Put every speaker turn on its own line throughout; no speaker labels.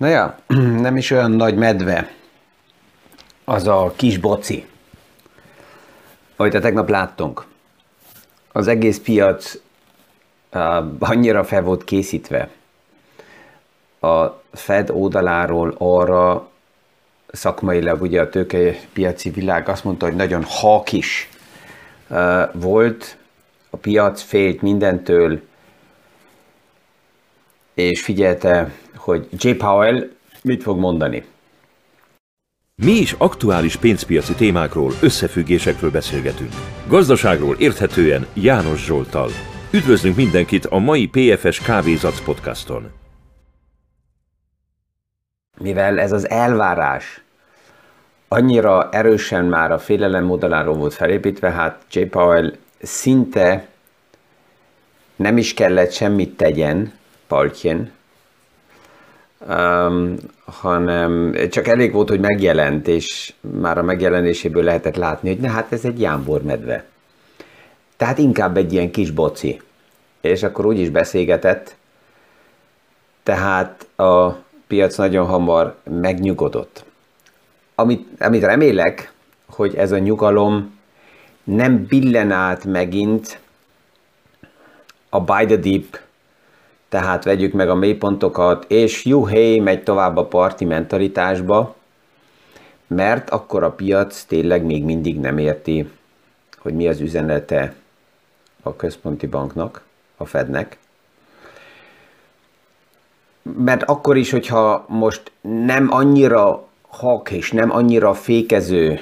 Na ja, nem is olyan nagy medve az a kis boci, amit a tegnap láttunk. Az egész piac uh, annyira fel volt készítve a Fed oldaláról arra szakmailag ugye a tőkepiaci világ azt mondta, hogy nagyon hakis uh, volt, a piac félt mindentől, és figyelte, hogy J. Powell mit fog mondani.
Mi is aktuális pénzpiaci témákról, összefüggésekről beszélgetünk. Gazdaságról érthetően János Zsoltal. Üdvözlünk mindenkit a mai PFS Kávézac podcaston.
Mivel ez az elvárás annyira erősen már a félelem oldaláról volt felépítve, hát J. Powell szinte nem is kellett semmit tegyen, Paltjen, um, hanem csak elég volt, hogy megjelent, és már a megjelenéséből lehetett látni, hogy ne, hát ez egy jámbormedve. Tehát inkább egy ilyen kis boci. És akkor úgy is beszélgetett, tehát a piac nagyon hamar megnyugodott. Amit, amit remélek, hogy ez a nyugalom nem billen át megint a buy the deep tehát vegyük meg a mélypontokat, és juhé, megy tovább a parti mentalitásba, mert akkor a piac tényleg még mindig nem érti, hogy mi az üzenete a központi banknak, a Fednek. Mert akkor is, hogyha most nem annyira hak és nem annyira fékező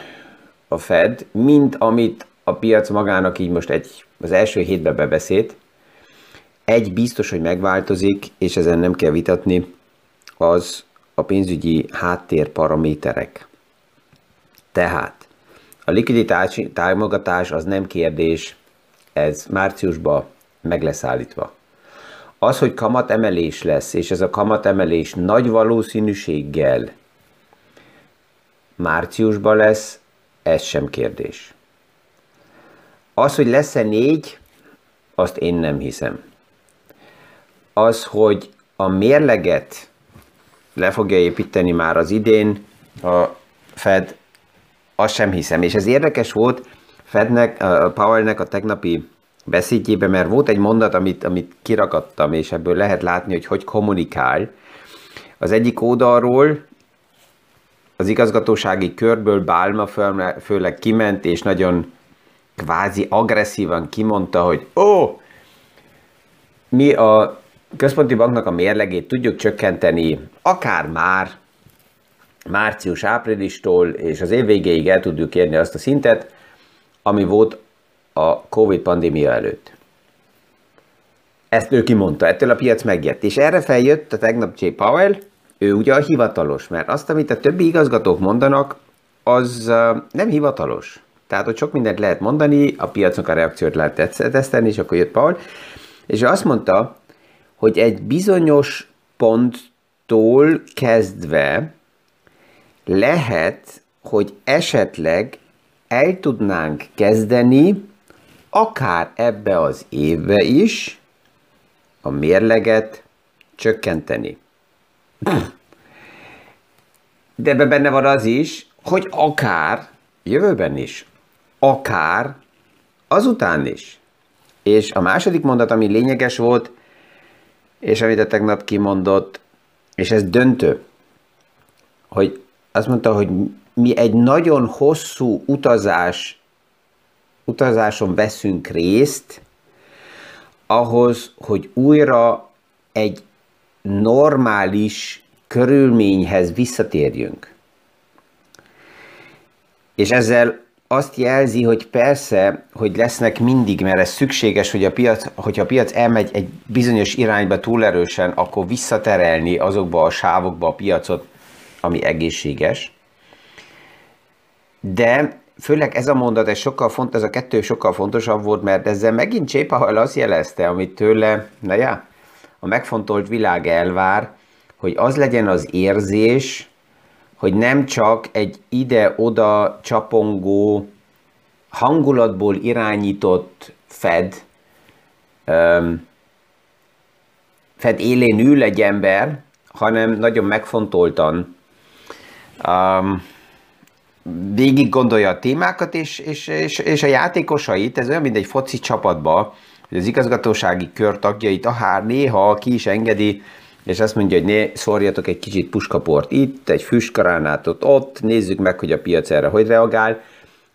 a Fed, mint amit a piac magának így most egy, az első hétben bebeszélt, egy biztos, hogy megváltozik, és ezen nem kell vitatni, az a pénzügyi háttérparaméterek. Tehát a likviditási támogatás az nem kérdés, ez márciusban meg lesz állítva. Az, hogy kamatemelés lesz, és ez a kamatemelés nagy valószínűséggel márciusban lesz, ez sem kérdés. Az, hogy lesz-e négy, azt én nem hiszem az, hogy a mérleget le fogja építeni már az idén a Fed, azt sem hiszem. És ez érdekes volt Fednek, a Powellnek a tegnapi beszédjében, mert volt egy mondat, amit, amit kirakadtam, és ebből lehet látni, hogy hogy kommunikál. Az egyik oldalról az igazgatósági körből Bálma főleg kiment, és nagyon kvázi agresszívan kimondta, hogy ó, oh, mi a központi banknak a mérlegét tudjuk csökkenteni akár már március-áprilistól, és az év végéig el tudjuk érni azt a szintet, ami volt a Covid pandémia előtt. Ezt ő kimondta, ettől a piac megjött. És erre feljött a tegnap J. Powell, ő ugye a hivatalos, mert azt, amit a többi igazgatók mondanak, az nem hivatalos. Tehát, hogy sok mindent lehet mondani, a piacnak a reakciót lehet tesztelni, és akkor jött Paul, és ő azt mondta, hogy egy bizonyos ponttól kezdve lehet, hogy esetleg el tudnánk kezdeni, akár ebbe az évbe is, a mérleget csökkenteni. De ebbe benne van az is, hogy akár jövőben is, akár azután is. És a második mondat, ami lényeges volt, és amit a tegnap kimondott, és ez döntő, hogy azt mondta, hogy mi egy nagyon hosszú utazás, utazáson veszünk részt, ahhoz, hogy újra egy normális körülményhez visszatérjünk. És ezzel azt jelzi, hogy persze, hogy lesznek mindig, mert ez szükséges, hogy a piac, hogyha a piac elmegy egy bizonyos irányba túl erősen, akkor visszaterelni azokba a sávokba a piacot, ami egészséges. De főleg ez a mondat, ez sokkal font, ez a kettő sokkal fontosabb volt, mert ezzel megint Csépahal azt jelezte, amit tőle, na ja, a megfontolt világ elvár, hogy az legyen az érzés, hogy nem csak egy ide-oda csapongó, hangulatból irányított Fed, Fed élén ül egy ember, hanem nagyon megfontoltan um, végig gondolja a témákat, és, és, és, és a játékosait, ez olyan, mint egy foci csapatba, hogy az igazgatósági kör tagjait ahár néha ki is engedi, és azt mondja, hogy ne szórjatok egy kicsit puskaport itt, egy füstkaránátot ott, nézzük meg, hogy a piac erre hogy reagál,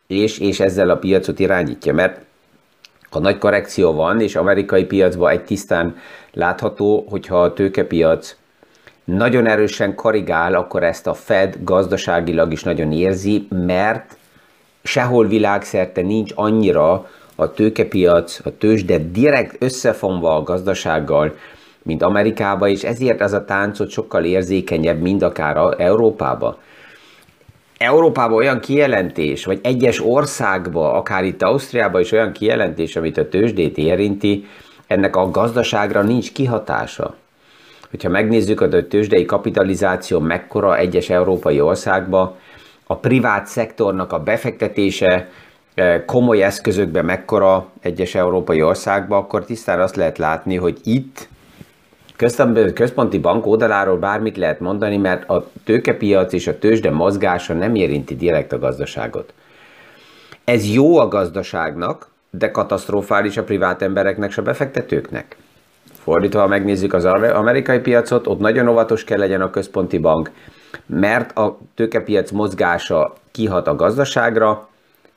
és, és ezzel a piacot irányítja, mert ha nagy korrekció van, és amerikai piacban egy tisztán látható, hogyha a tőkepiac nagyon erősen korrigál, akkor ezt a Fed gazdaságilag is nagyon érzi, mert sehol világszerte nincs annyira a tőkepiac, a tőzsde direkt összefonva a gazdasággal, mint Amerikában, és ezért ez a táncot sokkal érzékenyebb, mint akár Európában. Európában olyan kijelentés, vagy egyes országban, akár itt Ausztriában is olyan kijelentés, amit a tőzsdét érinti, ennek a gazdaságra nincs kihatása. Hogyha megnézzük, a tőzsdei kapitalizáció mekkora egyes európai országba, a privát szektornak a befektetése eh, komoly eszközökbe mekkora egyes európai országba, akkor tisztán azt lehet látni, hogy itt központi bank oldaláról bármit lehet mondani, mert a tőkepiac és a tőzsde mozgása nem érinti direkt a gazdaságot. Ez jó a gazdaságnak, de katasztrofális a privát embereknek és a befektetőknek. Fordítva, ha megnézzük az amerikai piacot, ott nagyon óvatos kell legyen a központi bank, mert a tőkepiac mozgása kihat a gazdaságra,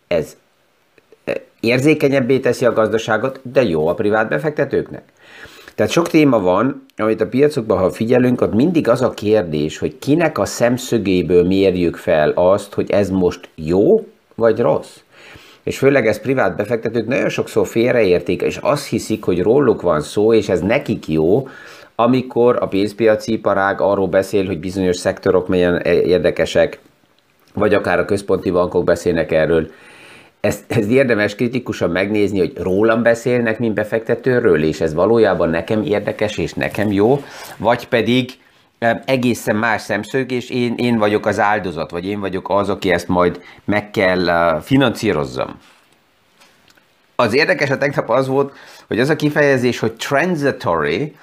ez érzékenyebbé teszi a gazdaságot, de jó a privát befektetőknek. Tehát sok téma van, amit a piacokban, ha figyelünk, ott mindig az a kérdés, hogy kinek a szemszögéből mérjük fel azt, hogy ez most jó vagy rossz. És főleg ez privát befektetők nagyon sokszor félreértik, és azt hiszik, hogy róluk van szó, és ez nekik jó, amikor a pénzpiaci iparág arról beszél, hogy bizonyos szektorok milyen érdekesek, vagy akár a központi bankok beszélnek erről, ezt, ezt érdemes kritikusan megnézni, hogy rólam beszélnek, mint befektetőről, és ez valójában nekem érdekes és nekem jó, vagy pedig egészen más szemszög, és én, én vagyok az áldozat, vagy én vagyok az, aki ezt majd meg kell financírozzam. Az érdekes a tegnap az volt, hogy az a kifejezés, hogy transitory,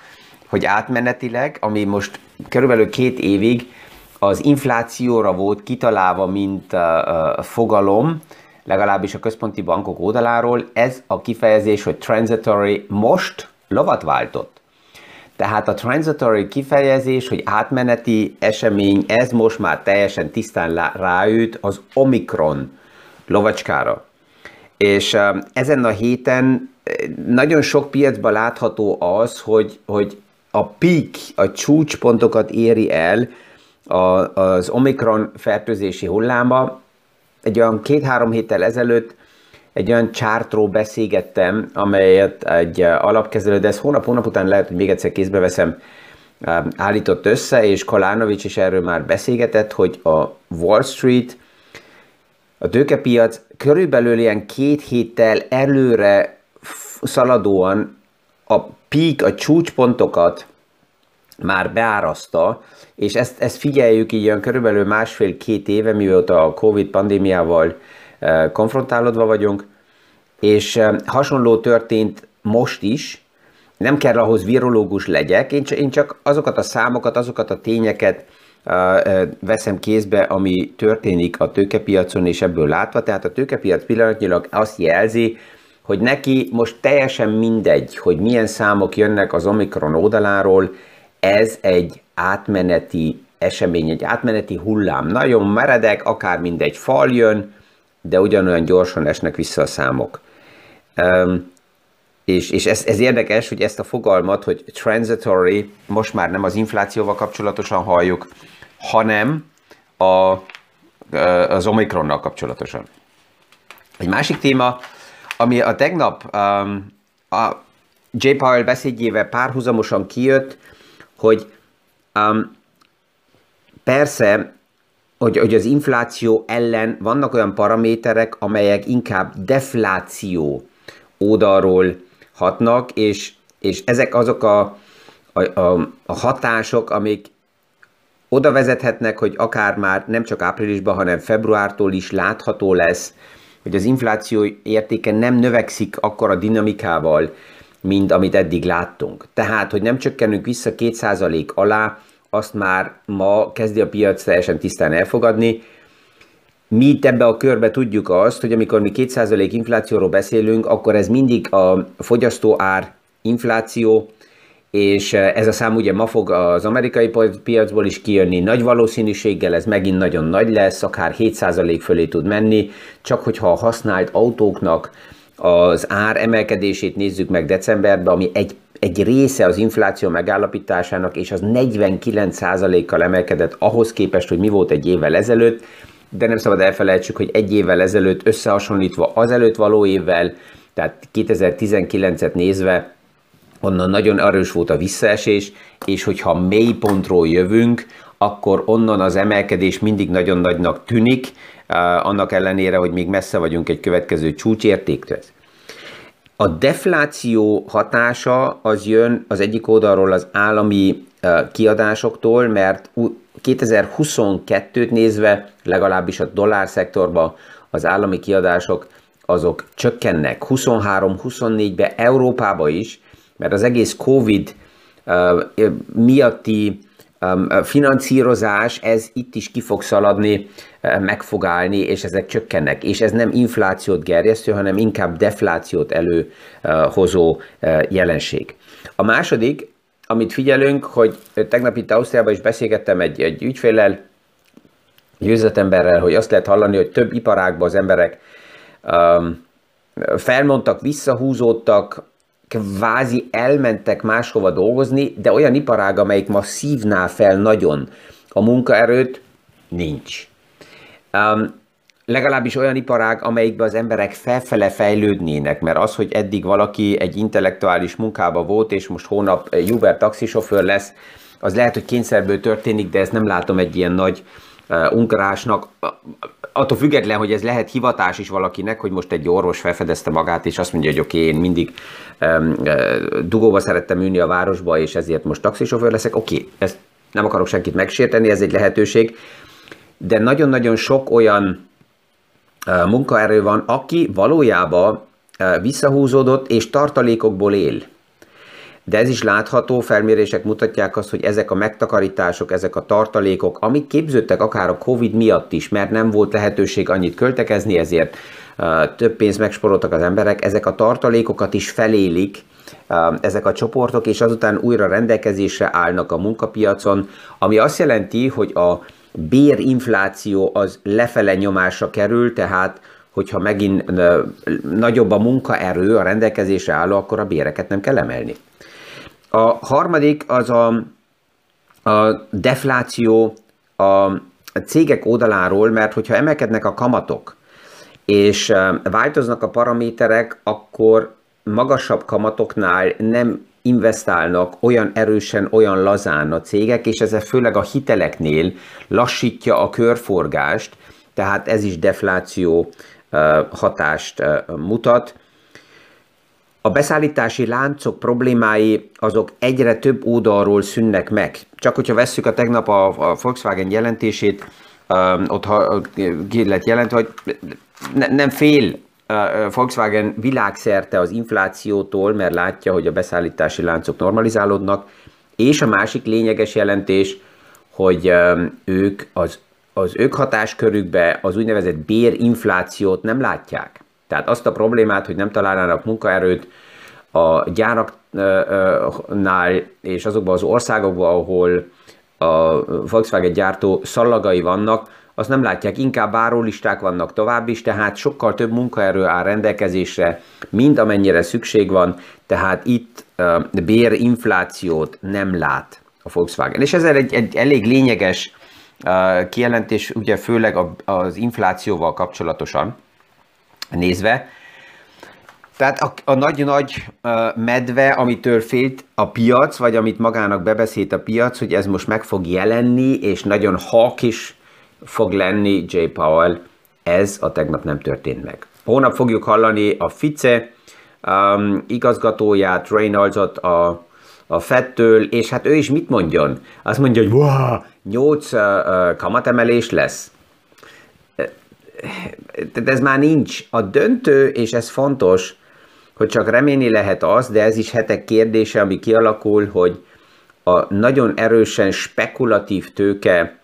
hogy átmenetileg, ami most körülbelül két évig az inflációra volt kitalálva, mint uh, fogalom, legalábbis a központi bankok oldaláról, ez a kifejezés, hogy transitory most lovat váltott. Tehát a transitory kifejezés, hogy átmeneti esemény, ez most már teljesen tisztán ráüt az Omikron lovacskára. És ezen a héten nagyon sok piacban látható az, hogy, hogy a peak, a csúcspontokat éri el az Omikron fertőzési hulláma, egy olyan két-három héttel ezelőtt egy olyan csártról beszélgettem, amelyet egy alapkezelő, de ez hónap-hónap után lehet, hogy még egyszer kézbe veszem, um, állított össze, és Kalánovics is erről már beszélgetett, hogy a Wall Street, a tőkepiac körülbelül ilyen két héttel előre szaladóan a peak, a csúcspontokat már beáraszta, és ezt, ezt figyeljük így olyan körülbelül másfél-két éve, mióta a Covid pandémiával eh, konfrontálódva vagyunk, és eh, hasonló történt most is, nem kell ahhoz virológus legyek, én csak, azokat a számokat, azokat a tényeket uh, veszem kézbe, ami történik a tőkepiacon, és ebből látva, tehát a tőkepiac pillanatnyilag azt jelzi, hogy neki most teljesen mindegy, hogy milyen számok jönnek az Omikron oldaláról, ez egy átmeneti esemény, egy átmeneti hullám. Nagyon meredek, akár mindegy fal jön, de ugyanolyan gyorsan esnek vissza a számok. Um, és, és ez, ez érdekes, hogy ezt a fogalmat, hogy transitory, most már nem az inflációval kapcsolatosan halljuk, hanem a, az Omikronnal kapcsolatosan. Egy másik téma, ami a tegnap um, a J. Powell beszédjével párhuzamosan kijött, hogy um, persze, hogy, hogy az infláció ellen vannak olyan paraméterek, amelyek inkább defláció oldalról hatnak, és, és ezek azok a, a, a, a hatások, amik oda vezethetnek, hogy akár már nem csak áprilisban, hanem februártól is látható lesz, hogy az infláció értéke nem növekszik akkor a dinamikával, mint amit eddig láttunk. Tehát, hogy nem csökkenünk vissza 2% alá, azt már ma kezdi a piac teljesen tisztán elfogadni. Mi itt ebbe a körbe tudjuk azt, hogy amikor mi 2% inflációról beszélünk, akkor ez mindig a fogyasztó ár infláció, és ez a szám ugye ma fog az amerikai piacból is kijönni, nagy valószínűséggel ez megint nagyon nagy lesz, akár 7% fölé tud menni, csak hogyha a használt autóknak az ár emelkedését nézzük meg decemberben, ami egy, egy része az infláció megállapításának, és az 49%-kal emelkedett ahhoz képest, hogy mi volt egy évvel ezelőtt, de nem szabad elfelejtsük, hogy egy évvel ezelőtt összehasonlítva az előtt való évvel, tehát 2019-et nézve, onnan nagyon erős volt a visszaesés, és hogyha mélypontról jövünk, akkor onnan az emelkedés mindig nagyon nagynak tűnik, annak ellenére, hogy még messze vagyunk egy következő csúcsértéktől. A defláció hatása az jön az egyik oldalról az állami kiadásoktól, mert 2022-t nézve legalábbis a dollár szektorban az állami kiadások azok csökkennek 23-24-be Európába is, mert az egész Covid miatti finanszírozás, ez itt is ki fog szaladni, meg fog állni, és ezek csökkennek. És ez nem inflációt gerjesztő, hanem inkább deflációt előhozó jelenség. A második, amit figyelünk, hogy tegnap itt Ausztriában is beszélgettem egy, egy ügyfélel, egy hogy azt lehet hallani, hogy több iparágban az emberek um, felmondtak, visszahúzódtak, kvázi elmentek máshova dolgozni, de olyan iparág, amelyik ma szívná fel nagyon a munkaerőt, nincs. Um, legalábbis olyan iparág, amelyikben az emberek felfele fejlődnének, mert az, hogy eddig valaki egy intellektuális munkába volt, és most hónap Uber taxisofőr lesz, az lehet, hogy kényszerből történik, de ezt nem látom egy ilyen nagy uh, unkarásnak attól független, hogy ez lehet hivatás is valakinek, hogy most egy orvos felfedezte magát, és azt mondja, hogy oké, okay, én mindig um, dugóba szerettem ülni a városba, és ezért most taxisofőr leszek. Oké, okay, ezt nem akarok senkit megsérteni, ez egy lehetőség, de nagyon-nagyon sok olyan uh, munkaerő van, aki valójában uh, visszahúzódott és tartalékokból él. De ez is látható, felmérések mutatják azt, hogy ezek a megtakarítások, ezek a tartalékok, amik képződtek akár a Covid miatt is, mert nem volt lehetőség annyit költekezni, ezért több pénzt megsporoltak az emberek, ezek a tartalékokat is felélik, ezek a csoportok, és azután újra rendelkezésre állnak a munkapiacon, ami azt jelenti, hogy a bérinfláció az lefele nyomásra kerül, tehát hogyha megint nagyobb a munkaerő a rendelkezésre álló, akkor a béreket nem kell emelni. A harmadik az a, a defláció a cégek oldaláról, mert hogyha emelkednek a kamatok, és változnak a paraméterek, akkor magasabb kamatoknál nem investálnak olyan erősen, olyan lazán a cégek, és ez főleg a hiteleknél lassítja a körforgást, tehát ez is defláció hatást mutat. A beszállítási láncok problémái azok egyre több oldalról szűnnek meg. Csak hogyha vesszük a tegnap a, a Volkswagen jelentését, ott ha, ki lett jelentve, hogy ne, nem fél Volkswagen világszerte az inflációtól, mert látja, hogy a beszállítási láncok normalizálódnak, és a másik lényeges jelentés, hogy ők az, az ők hatáskörükbe az úgynevezett bérinflációt nem látják. Tehát azt a problémát, hogy nem találnának munkaerőt a gyáraknál és azokban az országokban, ahol a Volkswagen gyártó szallagai vannak, azt nem látják, inkább bárólisták vannak tovább is, tehát sokkal több munkaerő áll rendelkezésre, mint amennyire szükség van, tehát itt uh, bérinflációt nem lát a Volkswagen. És ez egy, egy elég lényeges uh, kijelentés, ugye főleg az inflációval kapcsolatosan, nézve. Tehát a, a nagy-nagy medve, amitől félt a piac, vagy amit magának bebeszélt a piac, hogy ez most meg fog jelenni, és nagyon hawk is fog lenni J. Powell, ez a tegnap nem történt meg. Hónap fogjuk hallani a Fice um, igazgatóját, Reynoldsot a, a Fettől, és hát ő is mit mondjon? Azt mondja, hogy wow, 8 uh, kamatemelés lesz tehát ez már nincs. A döntő, és ez fontos, hogy csak remélni lehet az, de ez is hetek kérdése, ami kialakul, hogy a nagyon erősen spekulatív tőke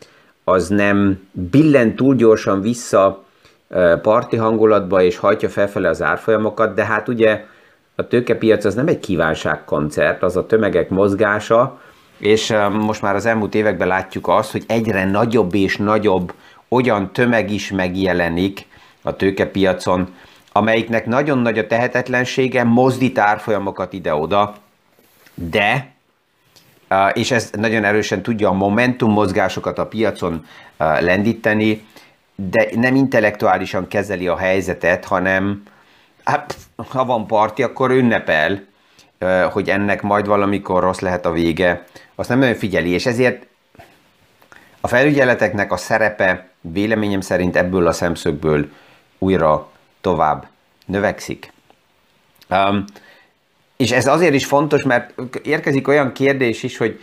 az nem billen túl gyorsan vissza parti hangulatba, és hajtja felfele az árfolyamokat, de hát ugye a tőkepiac az nem egy kívánságkoncert, az a tömegek mozgása, és most már az elmúlt években látjuk azt, hogy egyre nagyobb és nagyobb olyan tömeg is megjelenik a tőkepiacon, amelyiknek nagyon nagy a tehetetlensége, mozdít árfolyamokat ide-oda, de, és ez nagyon erősen tudja a momentum mozgásokat a piacon lendíteni, de nem intellektuálisan kezeli a helyzetet, hanem hát, ha van parti, akkor ünnepel, hogy ennek majd valamikor rossz lehet a vége, azt nem nagyon figyeli, és ezért a felügyeleteknek a szerepe véleményem szerint ebből a szemszögből újra tovább növekszik. Um, és ez azért is fontos, mert érkezik olyan kérdés is, hogy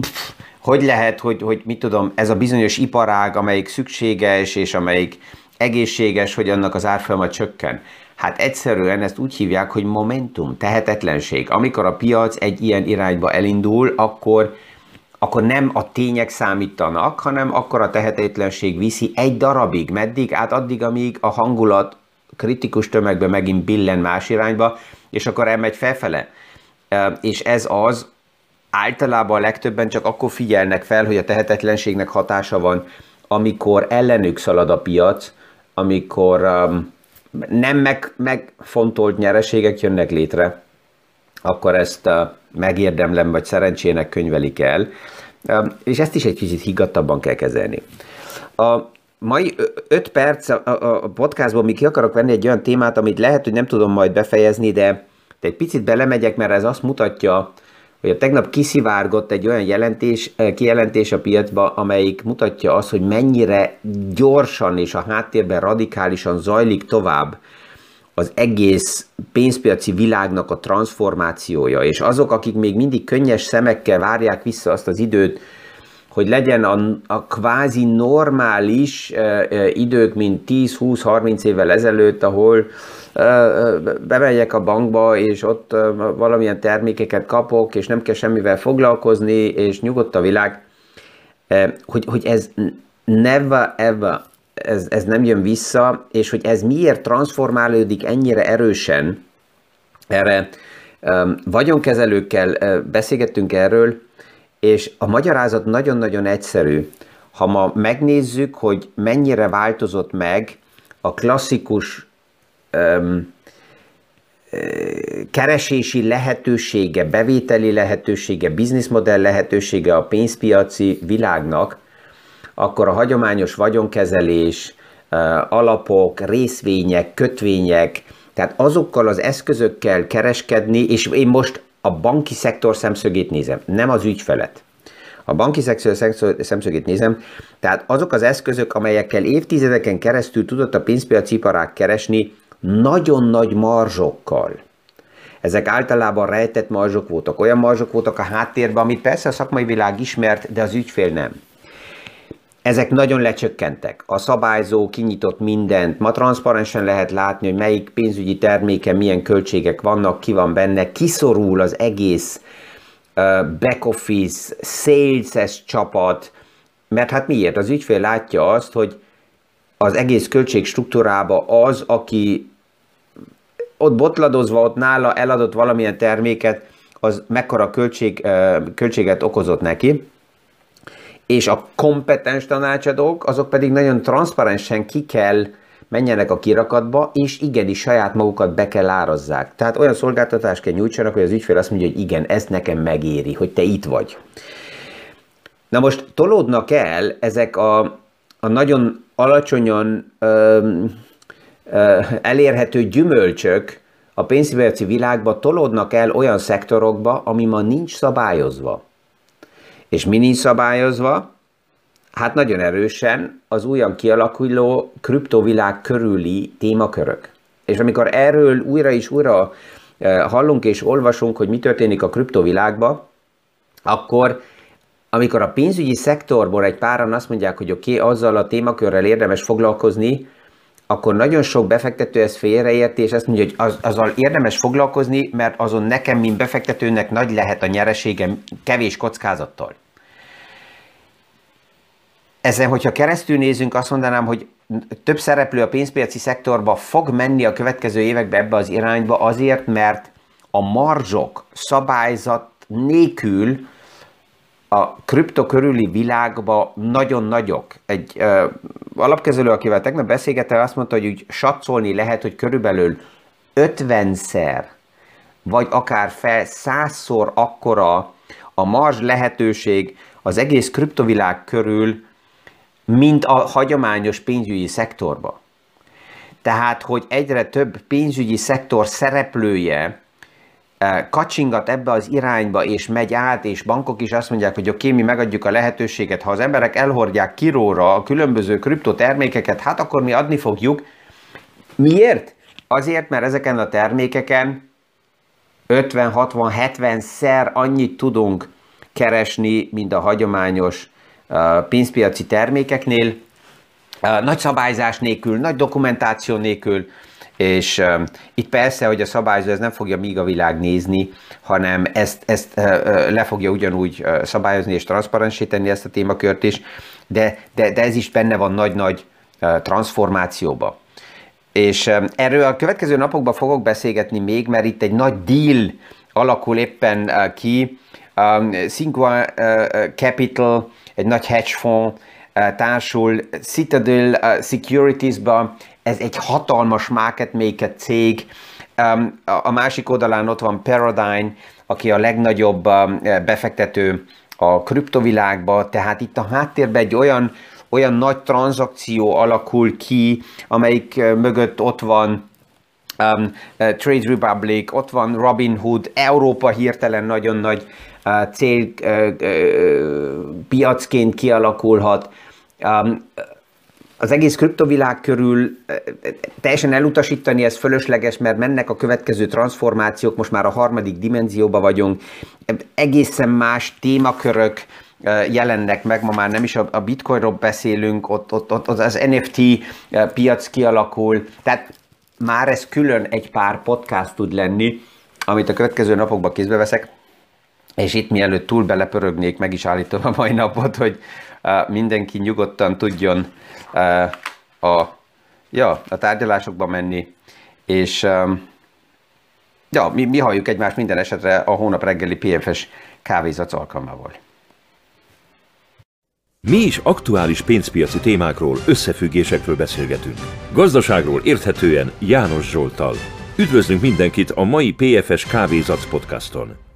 pff, hogy lehet, hogy, hogy mit tudom, ez a bizonyos iparág, amelyik szükséges és amelyik egészséges, hogy annak az árfolyama csökken. Hát egyszerűen ezt úgy hívják, hogy momentum, tehetetlenség. Amikor a piac egy ilyen irányba elindul, akkor, akkor nem a tények számítanak, hanem akkor a tehetetlenség viszi egy darabig, meddig? Hát addig, amíg a hangulat kritikus tömegbe megint billen más irányba, és akkor elmegy felfele. És ez az, általában a legtöbben csak akkor figyelnek fel, hogy a tehetetlenségnek hatása van, amikor ellenük szalad a piac, amikor um, nem meg, megfontolt nyereségek jönnek létre, akkor ezt uh, megérdemlem, vagy szerencsének könyvelik el, és ezt is egy kicsit higgadtabban kell kezelni. A mai 5 perc a, a podcastból még ki akarok venni egy olyan témát, amit lehet, hogy nem tudom majd befejezni, de, de egy picit belemegyek, mert ez azt mutatja, hogy a tegnap kiszivárgott egy olyan jelentés, eh, kijelentés a piacba, amelyik mutatja azt, hogy mennyire gyorsan és a háttérben radikálisan zajlik tovább az egész pénzpiaci világnak a transformációja, és azok, akik még mindig könnyes szemekkel várják vissza azt az időt, hogy legyen a, a kvázi normális e, e, idők, mint 10-20-30 évvel ezelőtt, ahol bemegyek a bankba, és ott valamilyen termékeket kapok, és nem kell semmivel foglalkozni, és nyugodt a világ, hogy, hogy ez never ever, ez, ez nem jön vissza, és hogy ez miért transformálódik ennyire erősen, erre vagyonkezelőkkel beszélgettünk erről, és a magyarázat nagyon-nagyon egyszerű. Ha ma megnézzük, hogy mennyire változott meg a klasszikus öm, keresési lehetősége, bevételi lehetősége, bizniszmodell lehetősége a pénzpiaci világnak, akkor a hagyományos vagyonkezelés, alapok, részvények, kötvények, tehát azokkal az eszközökkel kereskedni, és én most a banki szektor szemszögét nézem, nem az ügyfelet. A banki szektor szemszögét nézem, tehát azok az eszközök, amelyekkel évtizedeken keresztül tudott a pénzpiaci iparág keresni, nagyon nagy marzsokkal. Ezek általában rejtett marzsok voltak, olyan marzsok voltak a háttérben, amit persze a szakmai világ ismert, de az ügyfél nem. Ezek nagyon lecsökkentek. A szabályzó kinyitott mindent. Ma transzparensen lehet látni, hogy melyik pénzügyi terméke milyen költségek vannak, ki van benne. Kiszorul az egész back office, sales csapat, mert hát miért? Az ügyfél látja azt, hogy az egész költség struktúrába az, aki ott botladozva, ott nála eladott valamilyen terméket, az mekkora költség, költséget okozott neki, és a kompetens tanácsadók, azok pedig nagyon transzparensen ki kell menjenek a kirakatba, és igenis saját magukat be kell árazzák. Tehát olyan szolgáltatást kell nyújtsanak, hogy az ügyfél azt mondja, hogy igen, ez nekem megéri, hogy te itt vagy. Na most tolódnak el ezek a, a nagyon alacsonyan öm, elérhető gyümölcsök a pénzpiaci világba tolódnak el olyan szektorokba, ami ma nincs szabályozva. És mi nincs szabályozva? Hát nagyon erősen az újan kialakuló kriptovilág körüli témakörök. És amikor erről újra és újra hallunk és olvasunk, hogy mi történik a kriptovilágban, akkor amikor a pénzügyi szektorból egy páran azt mondják, hogy oké, okay, azzal a témakörrel érdemes foglalkozni, akkor nagyon sok befektető ezt félreérti, és azt mondja, hogy az, azzal érdemes foglalkozni, mert azon nekem, mint befektetőnek nagy lehet a nyereségem kevés kockázattal. Ezen, hogyha keresztül nézünk, azt mondanám, hogy több szereplő a pénzpiaci szektorba fog menni a következő években ebbe az irányba azért, mert a marzsok szabályzat nélkül a kripto körüli világban nagyon nagyok. Egy ö, alapkezelő, akivel tegnap beszélgettem, azt mondta, hogy úgy satszolni lehet, hogy körülbelül 50-szer, vagy akár fel százszor akkora a marzs lehetőség az egész kriptovilág körül, mint a hagyományos pénzügyi szektorba. Tehát, hogy egyre több pénzügyi szektor szereplője eh, kacsingat ebbe az irányba, és megy át, és bankok is azt mondják, hogy oké, okay, mi megadjuk a lehetőséget, ha az emberek elhordják kiróra a különböző kriptotermékeket, hát akkor mi adni fogjuk. Miért? Azért, mert ezeken a termékeken 50, 60, 70 szer annyit tudunk keresni, mint a hagyományos pénzpiaci termékeknél, nagy szabályzás nélkül, nagy dokumentáció nélkül, és itt persze, hogy a szabályzó ez nem fogja míg a világ nézni, hanem ezt, ezt le fogja ugyanúgy szabályozni és transzparensíteni ezt a témakört is, de, de, de ez is benne van nagy-nagy uh, transformációba. És erről a következő napokban fogok beszélgetni még, mert itt egy nagy deal alakul éppen ki. Um, Cinqua uh, Capital egy nagy hedge fund eh, társul Citadel eh, Securities-ba, ez egy hatalmas market maker cég, a másik oldalán ott van Paradigm, aki a legnagyobb eh, befektető a kriptovilágba, tehát itt a háttérben egy olyan, olyan nagy tranzakció alakul ki, amelyik mögött ott van um, Trade Republic, ott van Robinhood, Európa hirtelen nagyon nagy cél piacként kialakulhat. Az egész kriptovilág körül teljesen elutasítani ez fölösleges, mert mennek a következő transformációk, most már a harmadik dimenzióba vagyunk, egészen más témakörök, jelennek meg, ma már nem is a bitcoinról beszélünk, ott, ott, ott az NFT piac kialakul, tehát már ez külön egy pár podcast tud lenni, amit a következő napokban kézbe veszek. És itt mielőtt túl belepörögnék, meg is állítom a mai napot, hogy mindenki nyugodtan tudjon a, ja, a tárgyalásokba menni, és ja, mi, mi halljuk egymást minden esetre a hónap reggeli PFS kávézac alkalmával.
Mi is aktuális pénzpiaci témákról, összefüggésekről beszélgetünk. Gazdaságról érthetően János Zsoltal. Üdvözlünk mindenkit a mai PFS Kávézac podcaston!